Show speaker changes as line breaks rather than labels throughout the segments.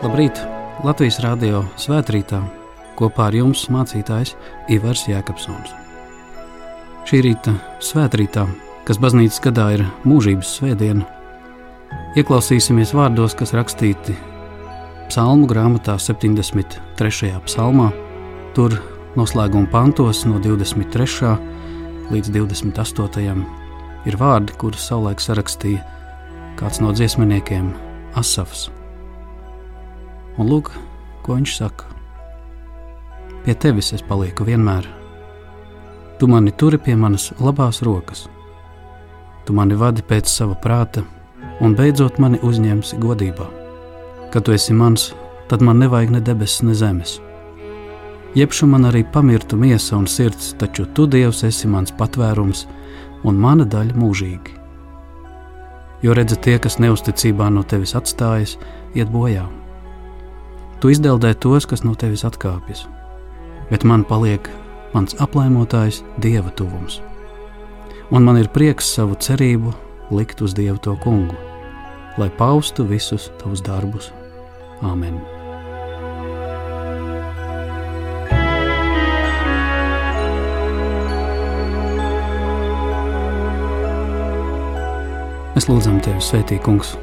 Labrīt! Latvijas Rādio svētkrītā kopā ar jums mācītājs Ivars Jēkabsons. Šī rīta svētkrītā, kas baznīcas gadā ir mūžības svētdiena, ieklausīsimies vārdos, kas rakstīti Psalmu grāmatā 73. psalmā, tur noslēguma pantos no 23. līdz 28. ir vārdi, kurus savulaik sarakstīja kāds no dziesminiekiem Asafs. Un lūk, ko viņš saka. Pie tevis es palieku vienmēr. Tu mani turi pie manas labās rokas. Tu mani vadi pēc sava prāta, un beidzot mani uzņemsi godībā. Kad tu esi mans, tad man nevajag ne debesis, ne zemes. Jebšu man arī pamirtu miesa un sirds, taču tu, Dievs, esi mans patvērums un mana daļa mūžīgi. Jo redzi, tie, kas neusticībā no tevis atstājas, iet bojā Tu izdeldē tos, kas no tevis atkāpjas, bet man paliek mans aplaimotājs dieva tuvums. Un man ir prieks savu cerību likt uz dievu to kungu, lai paustu visus tavus darbus. Āmen! Mēs lūdzam Tevi, Svētī, Kungs,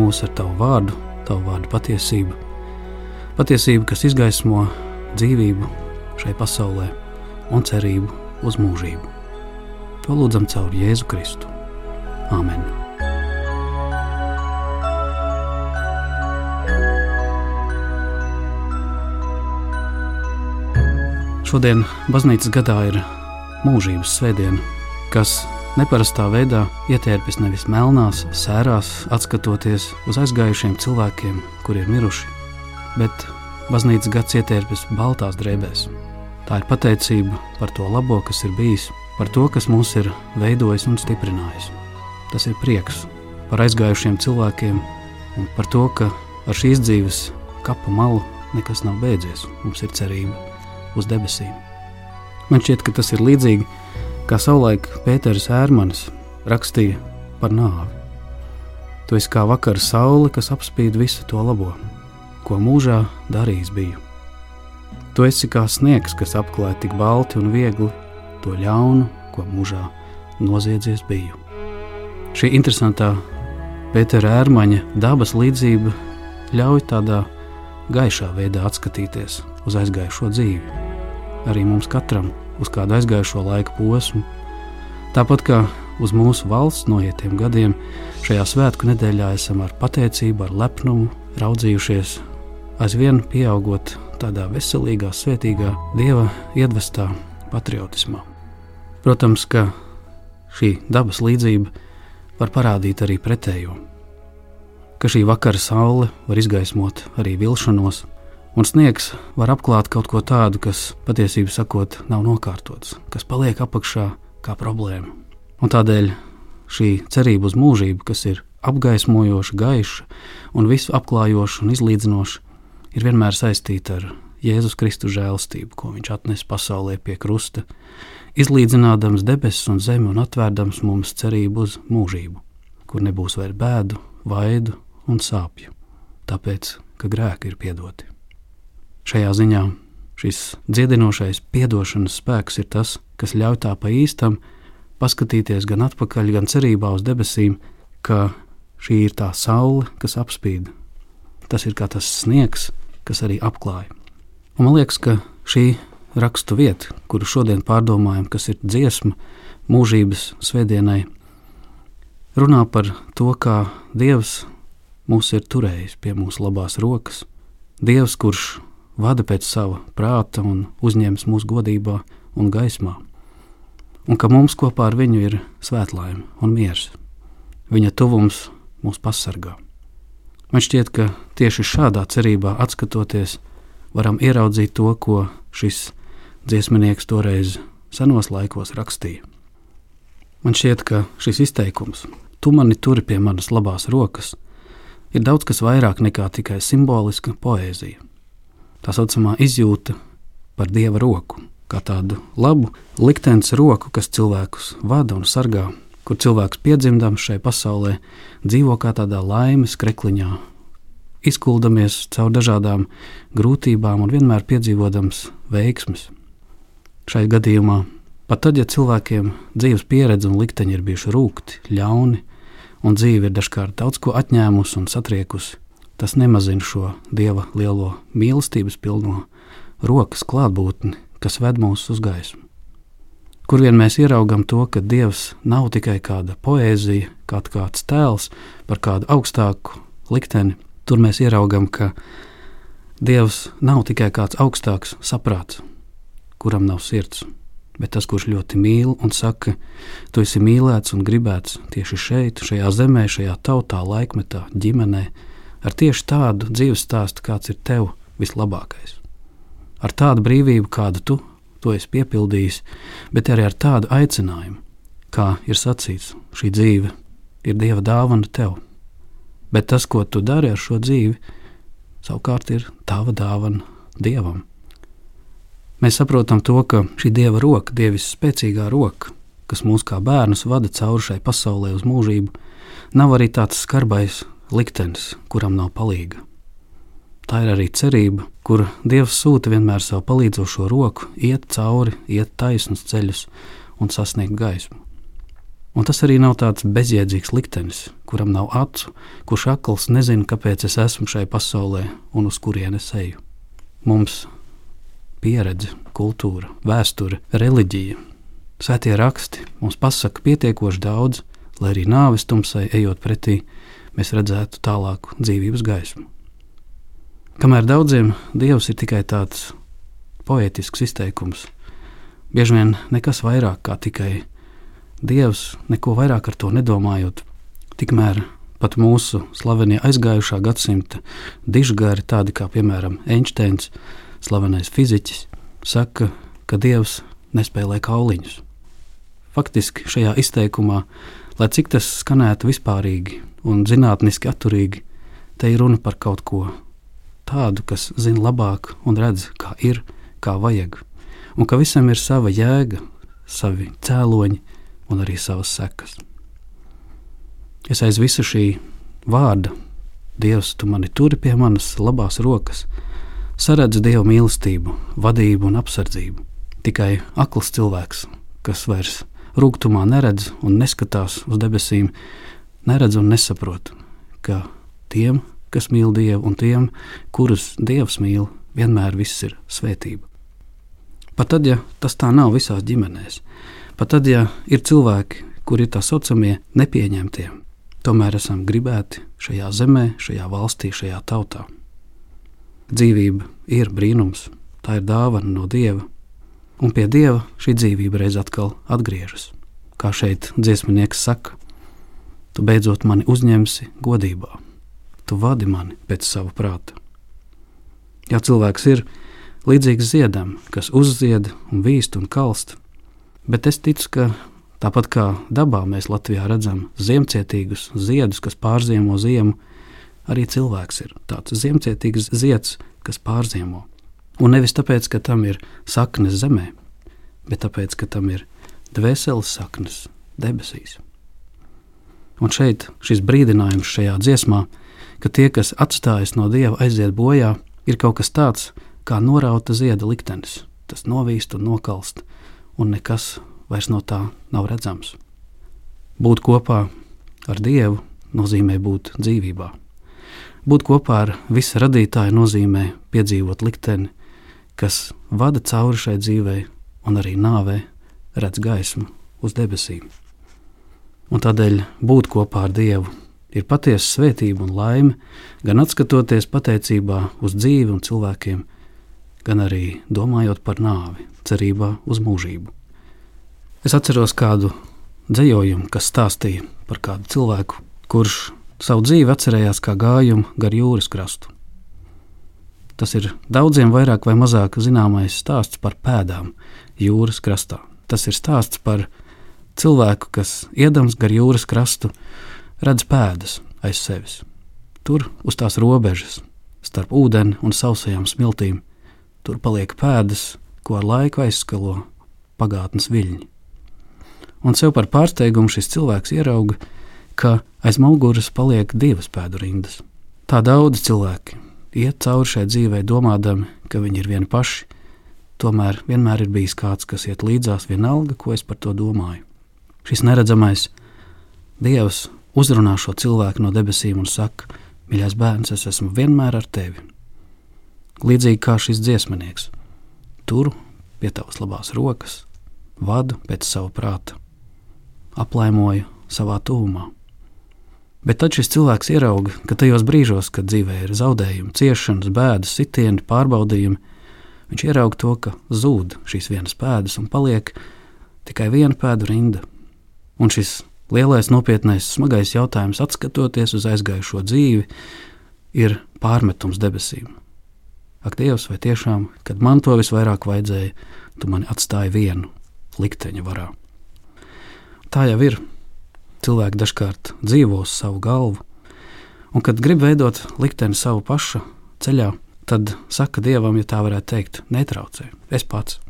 mūsu ar Tavu vārdu, Tavu vārdu patiesību Patiesība, kas izgaismo dzīvību šai pasaulē un cerību uz mūžību. To lūdzam caur Jēzu Kristu. Āmen! Šodien baznīcas gadā ir mūžības svētdiena, kas neparastā veidā ietērpjas nevis melnās, sērās, atskatoties uz aizgājušiem cilvēkiem, kuri ir miruši, bet baznīcas gads ietērpjas baltās drēbēs. Tā ir pateicība par to labo, kas ir bijis, par to, kas mūs ir veidojis un stiprinājis. Tas ir prieks par aizgājušiem cilvēkiem un par to, ka ar šīs dzīves kapa malu nekas nav beidzies. Mums ir cerība uz debesīm. Man šķiet, ka tas ir līdzīgi kā savulaik Pēters Ērmanis rakstīja par nāvi. Tu esi kā vakara saule, kas apspīd visu to labo ko mūžā darījis biju. Tu esi kā sniegs, kas apklāj tik balti un viegli to ļaunu, ko mūžā noziedzies biju. Šī interesantā Pētera ērmaņa dabas līdzība ļauj tādā gaišā veidā atskatīties uz aizgājušo dzīvi. Arī mums katram uz kādu aizgājušo laika posmu, tāpat kā uz mūsu valsts noietiem gadiem, šajā svētku nedēļā esam ar pateicību, ar lepnumu raudzījušies aizvien pieaugot tādā veselīgā, svētīgā, dieva iedvestā patriotismā. Protams, ka šī dabas līdzība var parādīt arī pretējo, ka šī vakara saule var izgaismot arī vilšanos, un sniegs var apklāt kaut ko tādu, kas patiesībā sakot, nav nokārtots, kas paliek apakšā kā problēma. Un tādēļ šī cerība uz mūžību, kas ir apgaismojoša, gaiša un visu apklājoša un izlīdzinoša, ir vienmēr saistīta ar Jēzus Kristus žēlstību, ko viņš atnes pasaulē pie krusta, izlīdzinādams debesis un zemi un atvērdams mums cerību uz mūžību, kur nebūs vairs bēdu, vaidu un sāpju, tāpēc, ka grēki ir piedoti. Šajā ziņā šis dziedinošais piedošanas spēks ir tas, kas ļauj tā pa īstam paskatīties gan atpakaļ, gan cerībā uz debesīm, ka šī ir tā saule, kas apspīd. Tas ir kā tas sniegs, kas arī apklāja. Un man liekas, ka šī rakstu vieta, kuru šodien pārdomājam, kas ir dziesma mūžības svētdienai, runā par to, kā Dievs mūs ir turējis pie mūsu labās rokas. Dievs, kurš vada pēc sava prāta un uzņems mūsu godībā un gaismā, un ka mums kopā ar viņu ir svētlaime un miers. Viņa tuvums mūs pasargā. Man šķiet, ka tieši šādā cerībā atskatoties, varam ieraudzīt to, ko šis dziesminieks toreiz senos laikos rakstīja. Man šķiet, ka šis izteikums, tu mani turi pie manas labās rokas, ir daudz kas vairāk nekā tikai simboliska poēzija. Tā saucamā izjūta par dieva roku, kā tādu labu liktenes roku, kas cilvēkus vada un sargā, kur cilvēks piedzimdams šai pasaulē dzīvo kā tādā laimes krekliņā, izkuldamies caur dažādām grūtībām un vienmēr piedzīvodams veiksmes. Šai gadījumā Pat tad, ja cilvēkiem dzīves pieredze un likteņi ir bijuši rūkti, ļauni, un dzīve ir dažkārt daudz ko atņēmusi un satriekusi, tas nemazina šo dieva lielo mīlestības pilno rokas klātbūtni, kas ved mūs uz gaismu. Kur vien mēs ieraugām to, ka dievs nav tikai kāda poēzija, kā kāds tēls par kādu augstāku likteni, tur mēs ieraugām, ka dievs nav tikai kāds augstāks saprāts, kuram nav sirds bet tas, kurš ļoti mīl un saka, tu esi mīlēts un gribēts tieši šeit, šajā zemē, šajā tautā, laikmetā, ģimenē, ar tieši tādu dzīves stāstu, kāds ir tev vislabākais. Ar tādu brīvību, kādu tu to esi piepildījis, bet arī ar tādu aicinājumu, kā ir sacīts, šī dzīve ir Dieva dāvana tev. Bet tas, ko tu dari ar šo dzīvi, savukārt ir tava dāvana Dievam. Mēs saprotam to, ka šī dieva roka, dievis spēcīgā roka, kas mūs kā bērnus vada cauri šai pasaulē uz mūžību, nav arī tāds skarbais liktenis, kuram nav palīga. Tā ir arī cerība, kur Dievs sūta vienmēr savu palīdzošo roku, iet cauri, iet taisnus ceļus un sasniegt gaismu. Un tas arī nav tāds bezjēdzīgs liktenis, kuram nav acu, kurš akls nezina, kāpēc es esmu šai pasaulē un uz kurienes eju. Mums pieredze, kultūra, vēsture, reliģija. Svētie raksti mums pasaka pietiekoši daudz, lai arī nāves tumsai ejot pretī, mēs redzētu tālāku dzīvības gaismu. Kamēr daudziem dievs ir tikai tāds poetisks izteikums, bieži vien nekas vairāk kā tikai dievs, neko vairāk ar to nedomājot, tikmēr pat mūsu slavenie aizgājušā gadsimta dižgari, tādi kā piemēram Einsteins, slavenais fiziķis, saka, ka Dievs nespēlē kauliņus. Faktiski šajā izteikumā, lai cik tas skanētu vispārīgi un zinātniski atturīgi, te ir runa par kaut ko tādu, kas zina labāk un redz, kā ir, kā vajag, un ka visam ir sava jēga, savi cēloņi un arī savas sekas. Es aiz visu šī vārda, Dievs, tu mani turi pie manas labās rokas, saredz dievu mīlestību, vadību un apsardzību. Tikai akls cilvēks, kas vairs rūgtumā neredz un neskatās uz debesīm, neredz un nesaprot, ka tiem, kas mīl Dievu, un tiem, kurus Dievs mīl, vienmēr viss ir svētība. Pat tad, ja tas tā nav visās ģimenēs, pat tad, ja ir cilvēki, kuri ir tā saucamie nepieņemtie, tomēr esam gribēti šajā zemē, šajā valstī, šajā tautā. Dzīvība ir brīnums, tā ir dāvana no dieva, un pie dieva šī dzīvība reiz atkal atgriežas. Kā šeit dziesminieks saka, tu beidzot mani uzņemsi godībā, tu vadi mani pēc sava prāta. Ja cilvēks ir līdzīgs ziedam, kas uzzied un vīst un kalst, bet es ticu, ka tāpat kā dabā mēs Latvijā redzam ziemcietīgus ziedus, kas pārziemo ziemu, arī cilvēks ir tāds ziemcietīgs zieds, kas pārziemo. Un nevis tāpēc, ka tam ir saknes zemē, bet tāpēc, ka tam ir dvēseles saknes debesīs. Un šeit šis brīdinājums šajā dziesmā, ka tie, kas atstājas no dieva, aiziet bojā, ir kaut kas tāds kā norauta zieda liktenis. Tas novīst un nokalst, un nekas vairs no tā nav redzams. Būt kopā ar Dievu nozīmē būt dzīvībā. Būt kopā ar visu radītāju nozīmē piedzīvot likteni, kas vada cauri šai dzīvei un arī nāvē redz gaismu uz debesīm. Un tādēļ būt kopā ar Dievu ir patiesa svētība un laime, gan atskatoties pateicībā uz dzīvi un cilvēkiem, gan arī domājot par nāvi, cerībā uz mūžību. Es atceros kādu dzējojumu, kas stāstīja par kādu cilvēku, kurš savu dzīvi atcerējās kā gājumu gar jūras krastu. Tas ir daudziem vairāk vai mazāk zināmais stāsts par pēdām jūras krastā. Tas ir stāsts par cilvēku, kas iedams gar jūras krastu, redz pēdas aiz sevis. tur uz tās robežas, starp ūdeni un sausajām smiltīm, tur paliek pēdas, ko ar laiku aizskalo pagātnes viļņi. Un sev par pārsteigumu šis cilvēks ierauga, ka aiz muguras paliek divas pēdu rindas. Tā daudz cilvēki iet cauri šai dzīvei, domādami, ka viņi ir vieni paši. Tomēr vienmēr ir bijis kāds, kas iet līdzās, vienalga, ko es par to domāju. Šis neredzamais Dievs uzrunā šo cilvēku no debesīm un saka: Mīļais bērns, es esmu vienmēr ar tevi. Līdzīgi kā šis dziesminieks, turu pie tavas labās rokas, vadu pēc sava prāta, aplaimoju savā tūmā. Bet tad šis cilvēks ierauga, ka tajos brīžos, kad dzīvē ir zaudējumi, ciešanas, bēdas, sitieni, pārbaudījumi, viņš ierauga to, ka zūd šīs vienas pēdas un paliek tikai viena pēdu rinda. Un šis lielais, nopietnais, smagais jautājums, skatoties uz aizgājušo dzīvi, ir pārmetums debesīm. Ak, Dievs, vai tiešām, kad man to visvairāk vajadzēja, tu mani atstāji vienu likteņa varā? Tā jau ir cilvēki dažkārt dzīvo uz savu galvu, un kad grib veidot likteni savu pašu ceļā, tad saka dievam, ja tā varētu teikt, netraucē, es pats.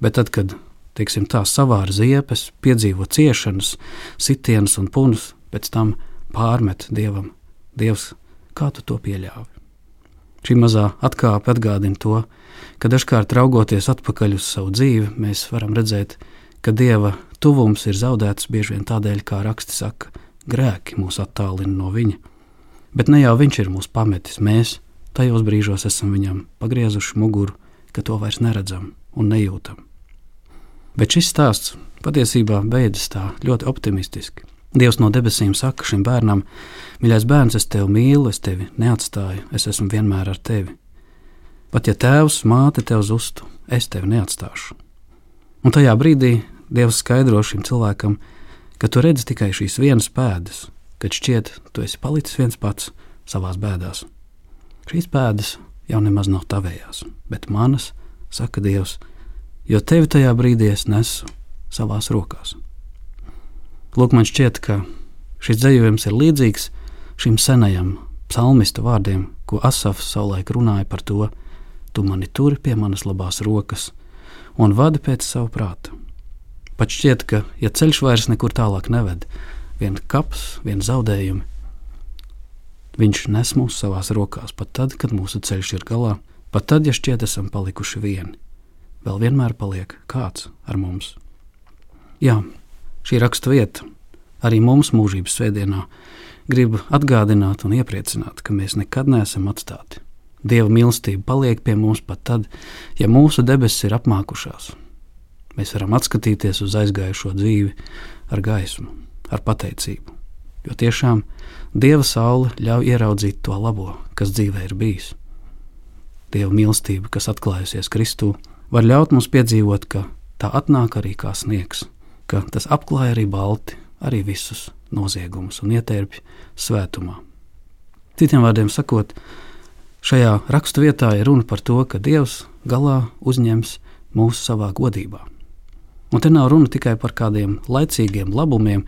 Bet tad, kad teiksim, tā savāra ziepes, piedzīvo ciešanas, sitienas un punus, pēc tam pārmet dievam, Dievs, kā tu to pieļāvi? Šī mazā atkāpe atgādina to, ka dažkārt raugoties atpakaļ uz savu dzīvi, mēs varam redzēt, ka dieva Tuvums ir zaudēts bieži vien tādēļ, kā raksti saka, grēki mūs attālina no viņa. Bet ne jau viņš ir mūs pametis, mēs tajos brīžos esam viņam pagriezuši muguru, ka to vairs neredzam un nejūtam. Bet šis stāsts patiesībā beidzas tā ļoti optimistiski. Dievs no debesīm saka šim bērnam: Mīļais bērns, es tevi mīlu, es tevi neatstāju, es esmu vienmēr ar tevi. Pat ja tēvs, māte tev zustu, es tevi neatstāšu. Un tajā brīdī Dievs skaidro šim cilvēkam, ka tu redzi tikai šīs vienas pēdas, kad šķiet, tu esi palicis viens pats savā bēdās. Šīs pēdas jau nemaz nav tavējās, bet manas, saka Dievs, jo tevi tajā brīdī es nesu savās rokās. Lūk, man šķiet, ka šis dzējojums ir līdzīgs šim senajam psalmista vārdiem, ko Asafs savulaik runāja par to: Tu mani turi pie manas labās rokas un vadi pēc savu prātu. Pat šķiet, ka, ja ceļš vairs nekur tālāk neved, viens kaps, viens zaudējums, viņš nes mūs savās rokās, pat tad, kad mūsu ceļš ir galā, pat tad, ja šķiet, esam palikuši vieni. Vēl vienmēr paliek kāds ar mums. Jā, šī raksta vieta arī mums mūžības svētdienā grib atgādināt un iepriecināt, ka mēs nekad neesam atstāti. Dieva mīlestība paliek pie mums pat tad, ja mūsu debesis ir apmākušās, Mēs varam atskatīties uz aizgājušo dzīvi ar gaismu, ar pateicību. Jo tiešām Dieva saule ļauj ieraudzīt to labo, kas dzīvē ir bijis. Dieva mīlestība, kas atklājusies Kristū, var ļaut mums piedzīvot, ka tā atnāk arī kā sniegs, ka tas apklāj arī balti, arī visus noziegumus un ietērpj svētumā. Citiem vārdiem sakot, šajā raksturvietā ir runa par to, ka Dievs galā uzņems mūsu savā godībā. Un te nav runa tikai par kādiem laicīgiem labumiem,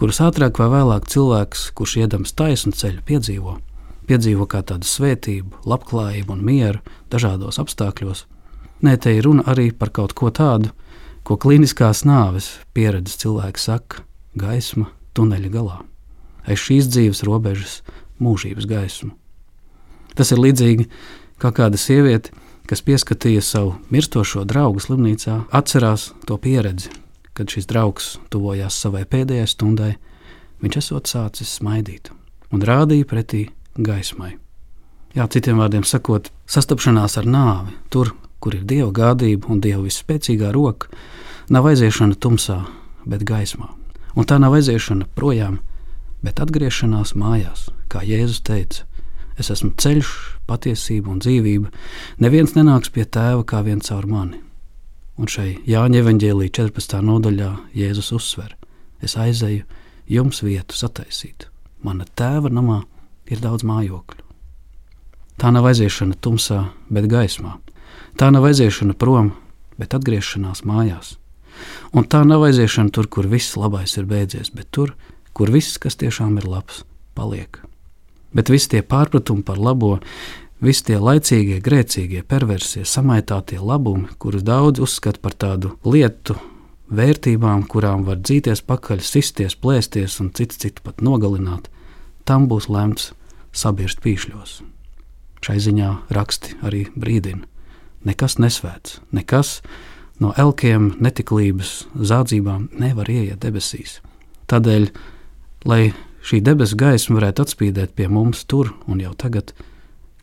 kurus ātrāk vai vēlāk cilvēks, kurš iedams taisnu ceļu, piedzīvo. Piedzīvo kā tādu svētību, labklājību un mieru dažādos apstākļos. Nē, te ir runa arī par kaut ko tādu, ko kliniskās nāves pieredzes cilvēks saka - gaisma tuneļa galā, aiz šīs dzīves robežas mūžības gaismu. Tas ir līdzīgi kā kāda sieviete, kas pieskatīja savu mirstošo draugu slimnīcā, atcerās to pieredzi, kad šis draugs tuvojās savai pēdējai stundai, viņš esot sācis smaidīt un rādīja pretī gaismai. Jā, citiem vārdiem sakot, sastapšanās ar nāvi, tur, kur ir dieva gādība un dieva visspēcīgā roka, nav aiziešana tumsā, bet gaismā. Un tā nav aiziešana projām, bet atgriešanās mājās, kā Jēzus teica, Es esmu ceļš, patiesība un dzīvība. Neviens nenāks pie tēva kā viens caur mani. Un šai Jāņa evanģēlī 14. nodaļā Jēzus uzsver: Es aizēju jums vietu sataisīt. Mana tēva namā ir daudz mājokļu. Tā nav aiziešana tumsā, bet gaismā. Tā nav aiziešana prom, bet atgriešanās mājās. Un tā nav aiziešana tur, kur viss labais ir beidzies, bet tur, kur viss, kas tiešām ir labs, paliek. Bet visi tie pārpratumi par labo, visi tie laicīgie, grēcīgie, perversie, samaitātie labumi, kurus daudz uzskata par tādu lietu, vērtībām, kurām var dzīties pakaļ, sisties, plēsties un citu citu pat nogalināt, tam būs lemts sabirst pīšļos. Šai ziņā raksti arī brīdina. Nekas nesvēts, nekas no elkiem, netiklības, zādzībām nevar ieiet debesīs. Tādēļ, lai šī debesu gaisma varētu atspīdēt pie mums tur un jau tagad,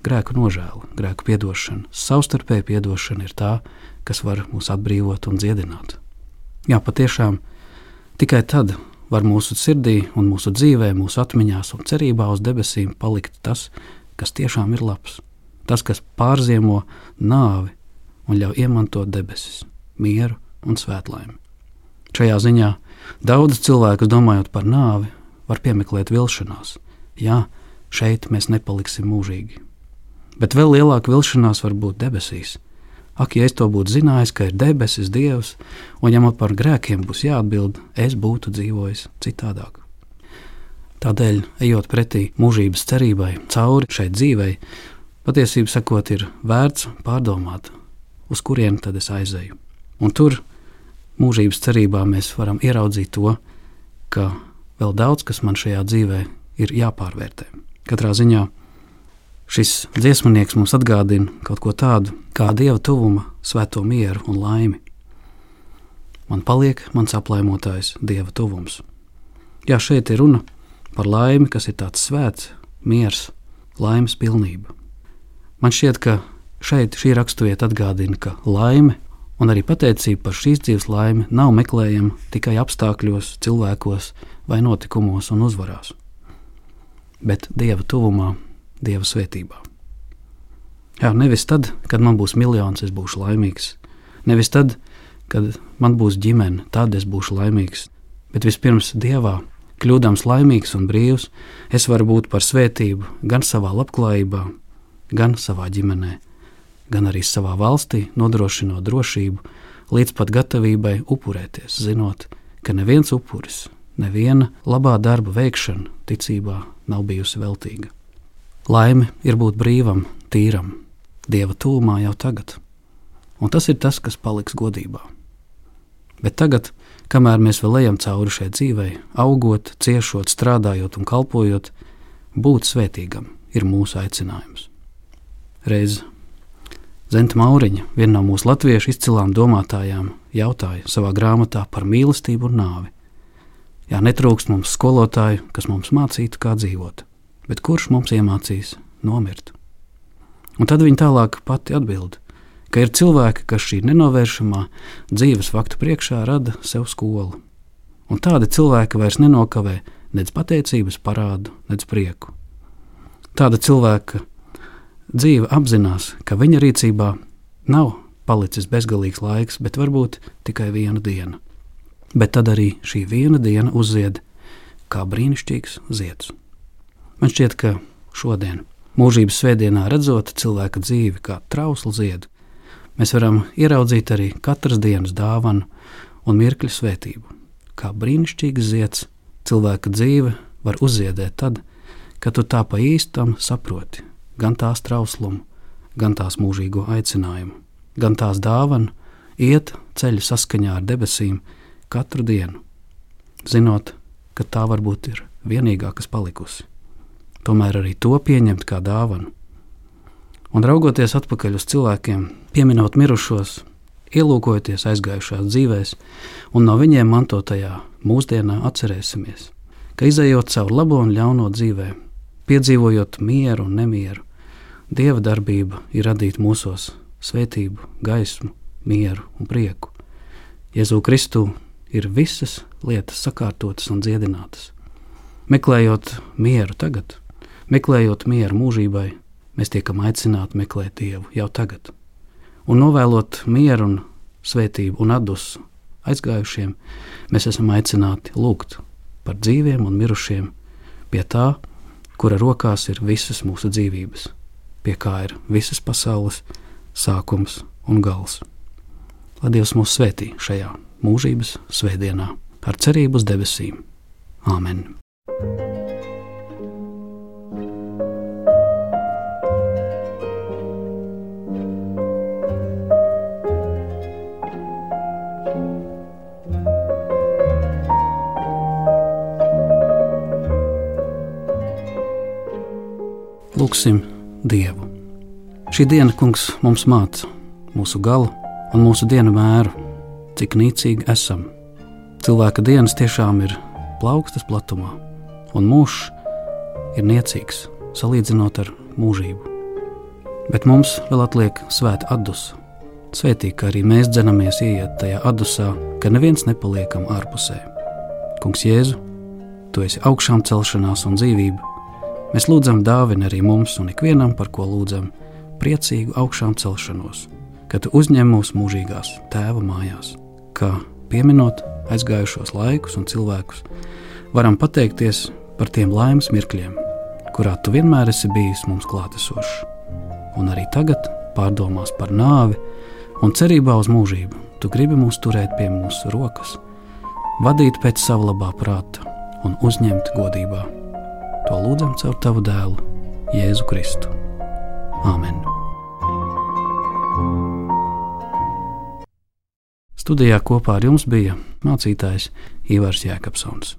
grēku nožēla, grēku piedošana, savstarpēja piedošana ir tā, kas var mūs atbrīvot un dziedināt. Jā, patiešām tikai tad var mūsu sirdī un mūsu dzīvē, mūsu atmiņās un cerībā uz debesīm palikt tas, kas tiešām ir labs. Tas, kas pārziemo nāvi un ļauj iemantot debesis, mieru un svētlaimi. Šajā ziņā daudz cilvēku, domājot par nāvi, var piemeklēt vilšanās. Jā, šeit mēs nepaliksim mūžīgi. Bet vēl lielāka vilšanās var būt debesīs, Ak, ja es to būtu zinājis, ka ir debesis, Dievs, un ja man par grēkiem būs jāatbild, es būtu dzīvojis citādāk. Tādēļ, ejot pretī mūžības cerībai, cauri šai dzīvei, patiesībā sakot, ir vērts pārdomāt, uz kurien tad es aizēju. Un tur, mūžības cerībā, mēs varam ieraudzīt to, ka vēl daudz kas man šajā dzīvē ir jāpārvērtē. Katrā ziņā Šis dziesmnieks mums atgādina kaut ko tādu kā dieva tuvuma, svēto mieru un laimi. Man paliek mans aplaimotājs, dieva tuvums. Jā, šeit ir runa par laimi, kas ir tāds svēts, miers, laimes pilnība. Man šķiet, ka šeit šī raksturvieta atgādina, ka laime un arī pateicība par šīs dzīves laimi nav meklējama tikai apstākļos, cilvēkos vai notikumos un uzvarās, bet dieva tuvumā Dieva svētībā. Jā, nevis tad, kad man būs miljons, es būšu laimīgs. Nevis tad, kad man būs ģimene, tad es būšu laimīgs. Bet vispirms Dievā, kļūdams laimīgs un brīvs, es varu būt par svētību gan savā labklājībā, gan savā ģimenē, gan arī savā valstī, nodrošinot drošību, līdz pat gatavībai upurēties, zinot, ka neviens upuris, neviena labā darba veikšana ticībā nav bijusi veltīga. Laime ir būt brīvam, tīram, dieva tūmā jau tagad. Un tas ir tas, kas paliks godībā. Bet tagad, kamēr mēs vēl ejam cauri šai dzīvei, augot, ciešot, strādājot un kalpojot, būt svētīgam ir mūsu aicinājums. Reiz Zenta Mauriņa, viena no mūsu latviešu izcilām domātājām, jautāja savā grāmatā par mīlestību un nāvi. Jā, netrūkst mums skolotāju, kas mums mācītu, kā dzīvot bet kurš mums iemācīs nomirt? Un tad viņa tālāk pati atbild, ka ir cilvēki, kas šī nenovēršamā dzīves faktu priekšā rada sev skolu. Un tādi cilvēki vairs nenokavē nec pateicības parādu, nec prieku. Tāda cilvēka dzīve apzinās, ka viņa rīcībā nav palicis bezgalīgs laiks, bet varbūt tikai viena diena. Bet tad arī šī viena diena uzzied kā brīnišķīgs zieds. Man šķiet, ka šodien, mūžības svētdienā, redzot cilvēka dzīvi kā trauslu ziedu, mēs varam ieraudzīt arī katras dienas dāvanu un mirkļu svētību. Kā brīnišķīgs zieds, cilvēka dzīve var uzziedēt tad, kad tu tā pa īstam saproti gan tās trauslumu, gan tās mūžīgo aicinājumu, gan tās dāvanu, iet ceļu saskaņā ar debesīm katru dienu, zinot, ka tā varbūt ir vienīgā, kas palikusi tomēr arī to pieņemt kā dāvanu. Un raugoties atpakaļ uz cilvēkiem, pieminot mirušos, ielūkojoties aizgājušās dzīvēs, un no viņiem mantotajā mūsdienā atcerēsimies, ka izējot cauri labo un ļauno dzīvē, piedzīvojot mieru un nemieru, Dieva darbība ir radīt mūsos svētību, gaismu, mieru un prieku. Jēzu Kristu ir visas lietas sakārtotas un dziedinātas. Meklējot mieru tagad, Meklējot mieru mūžībai, mēs tiekam aicināti meklēt Dievu jau tagad. Un novēlot mieru, un svētību un atdusu aizgājušiem, mēs esam aicināti lūgt par dzīviem un mirušiem pie tā, kura rokās ir visas mūsu dzīvības, pie kā ir visas pasaules sākums un gals. Lai Dievs mūs svētī šajā mūžības svētdienā ar cerību uz debesīm. Āmen! Lūksim Dievu. Šī diena, kungs, mums māca mūsu galu un mūsu dienu mēru, cik nīcīgi esam. Cilvēka dienas tiešām ir plaukstas platumā, un mūžs ir niecīgs salīdzinot ar mūžību. Bet mums vēl atliek svēta atdusa. Svētīgi, ka arī mēs dzenamies ieiet tajā atdusā, ka neviens nepaliekam ārpusē. Kungs Jēzu, tu esi augšām celšanās un dzīvība. Mēs lūdzam dāvinu arī mums un ikvienam, par ko lūdzam, priecīgu augšām celšanos, ka tu uzņem mūsu mūžīgās tēva mājās, kā pieminot aizgājušos laikus un cilvēkus, varam pateikties par tiem laimes mirkļiem, kurā tu vienmēr esi bijis mums klātesošs. Un arī tagad, pārdomās par nāvi un cerībā uz mūžību, tu gribi mūs turēt pie mūsu rokas, vadīt pēc sava labā prāta un uzņemt godībā. To lūdzam caur tavu dēlu, Jēzu Kristu. Āmen! Studijā kopā ar jums bija mācītājs Ivars Jēkabsons.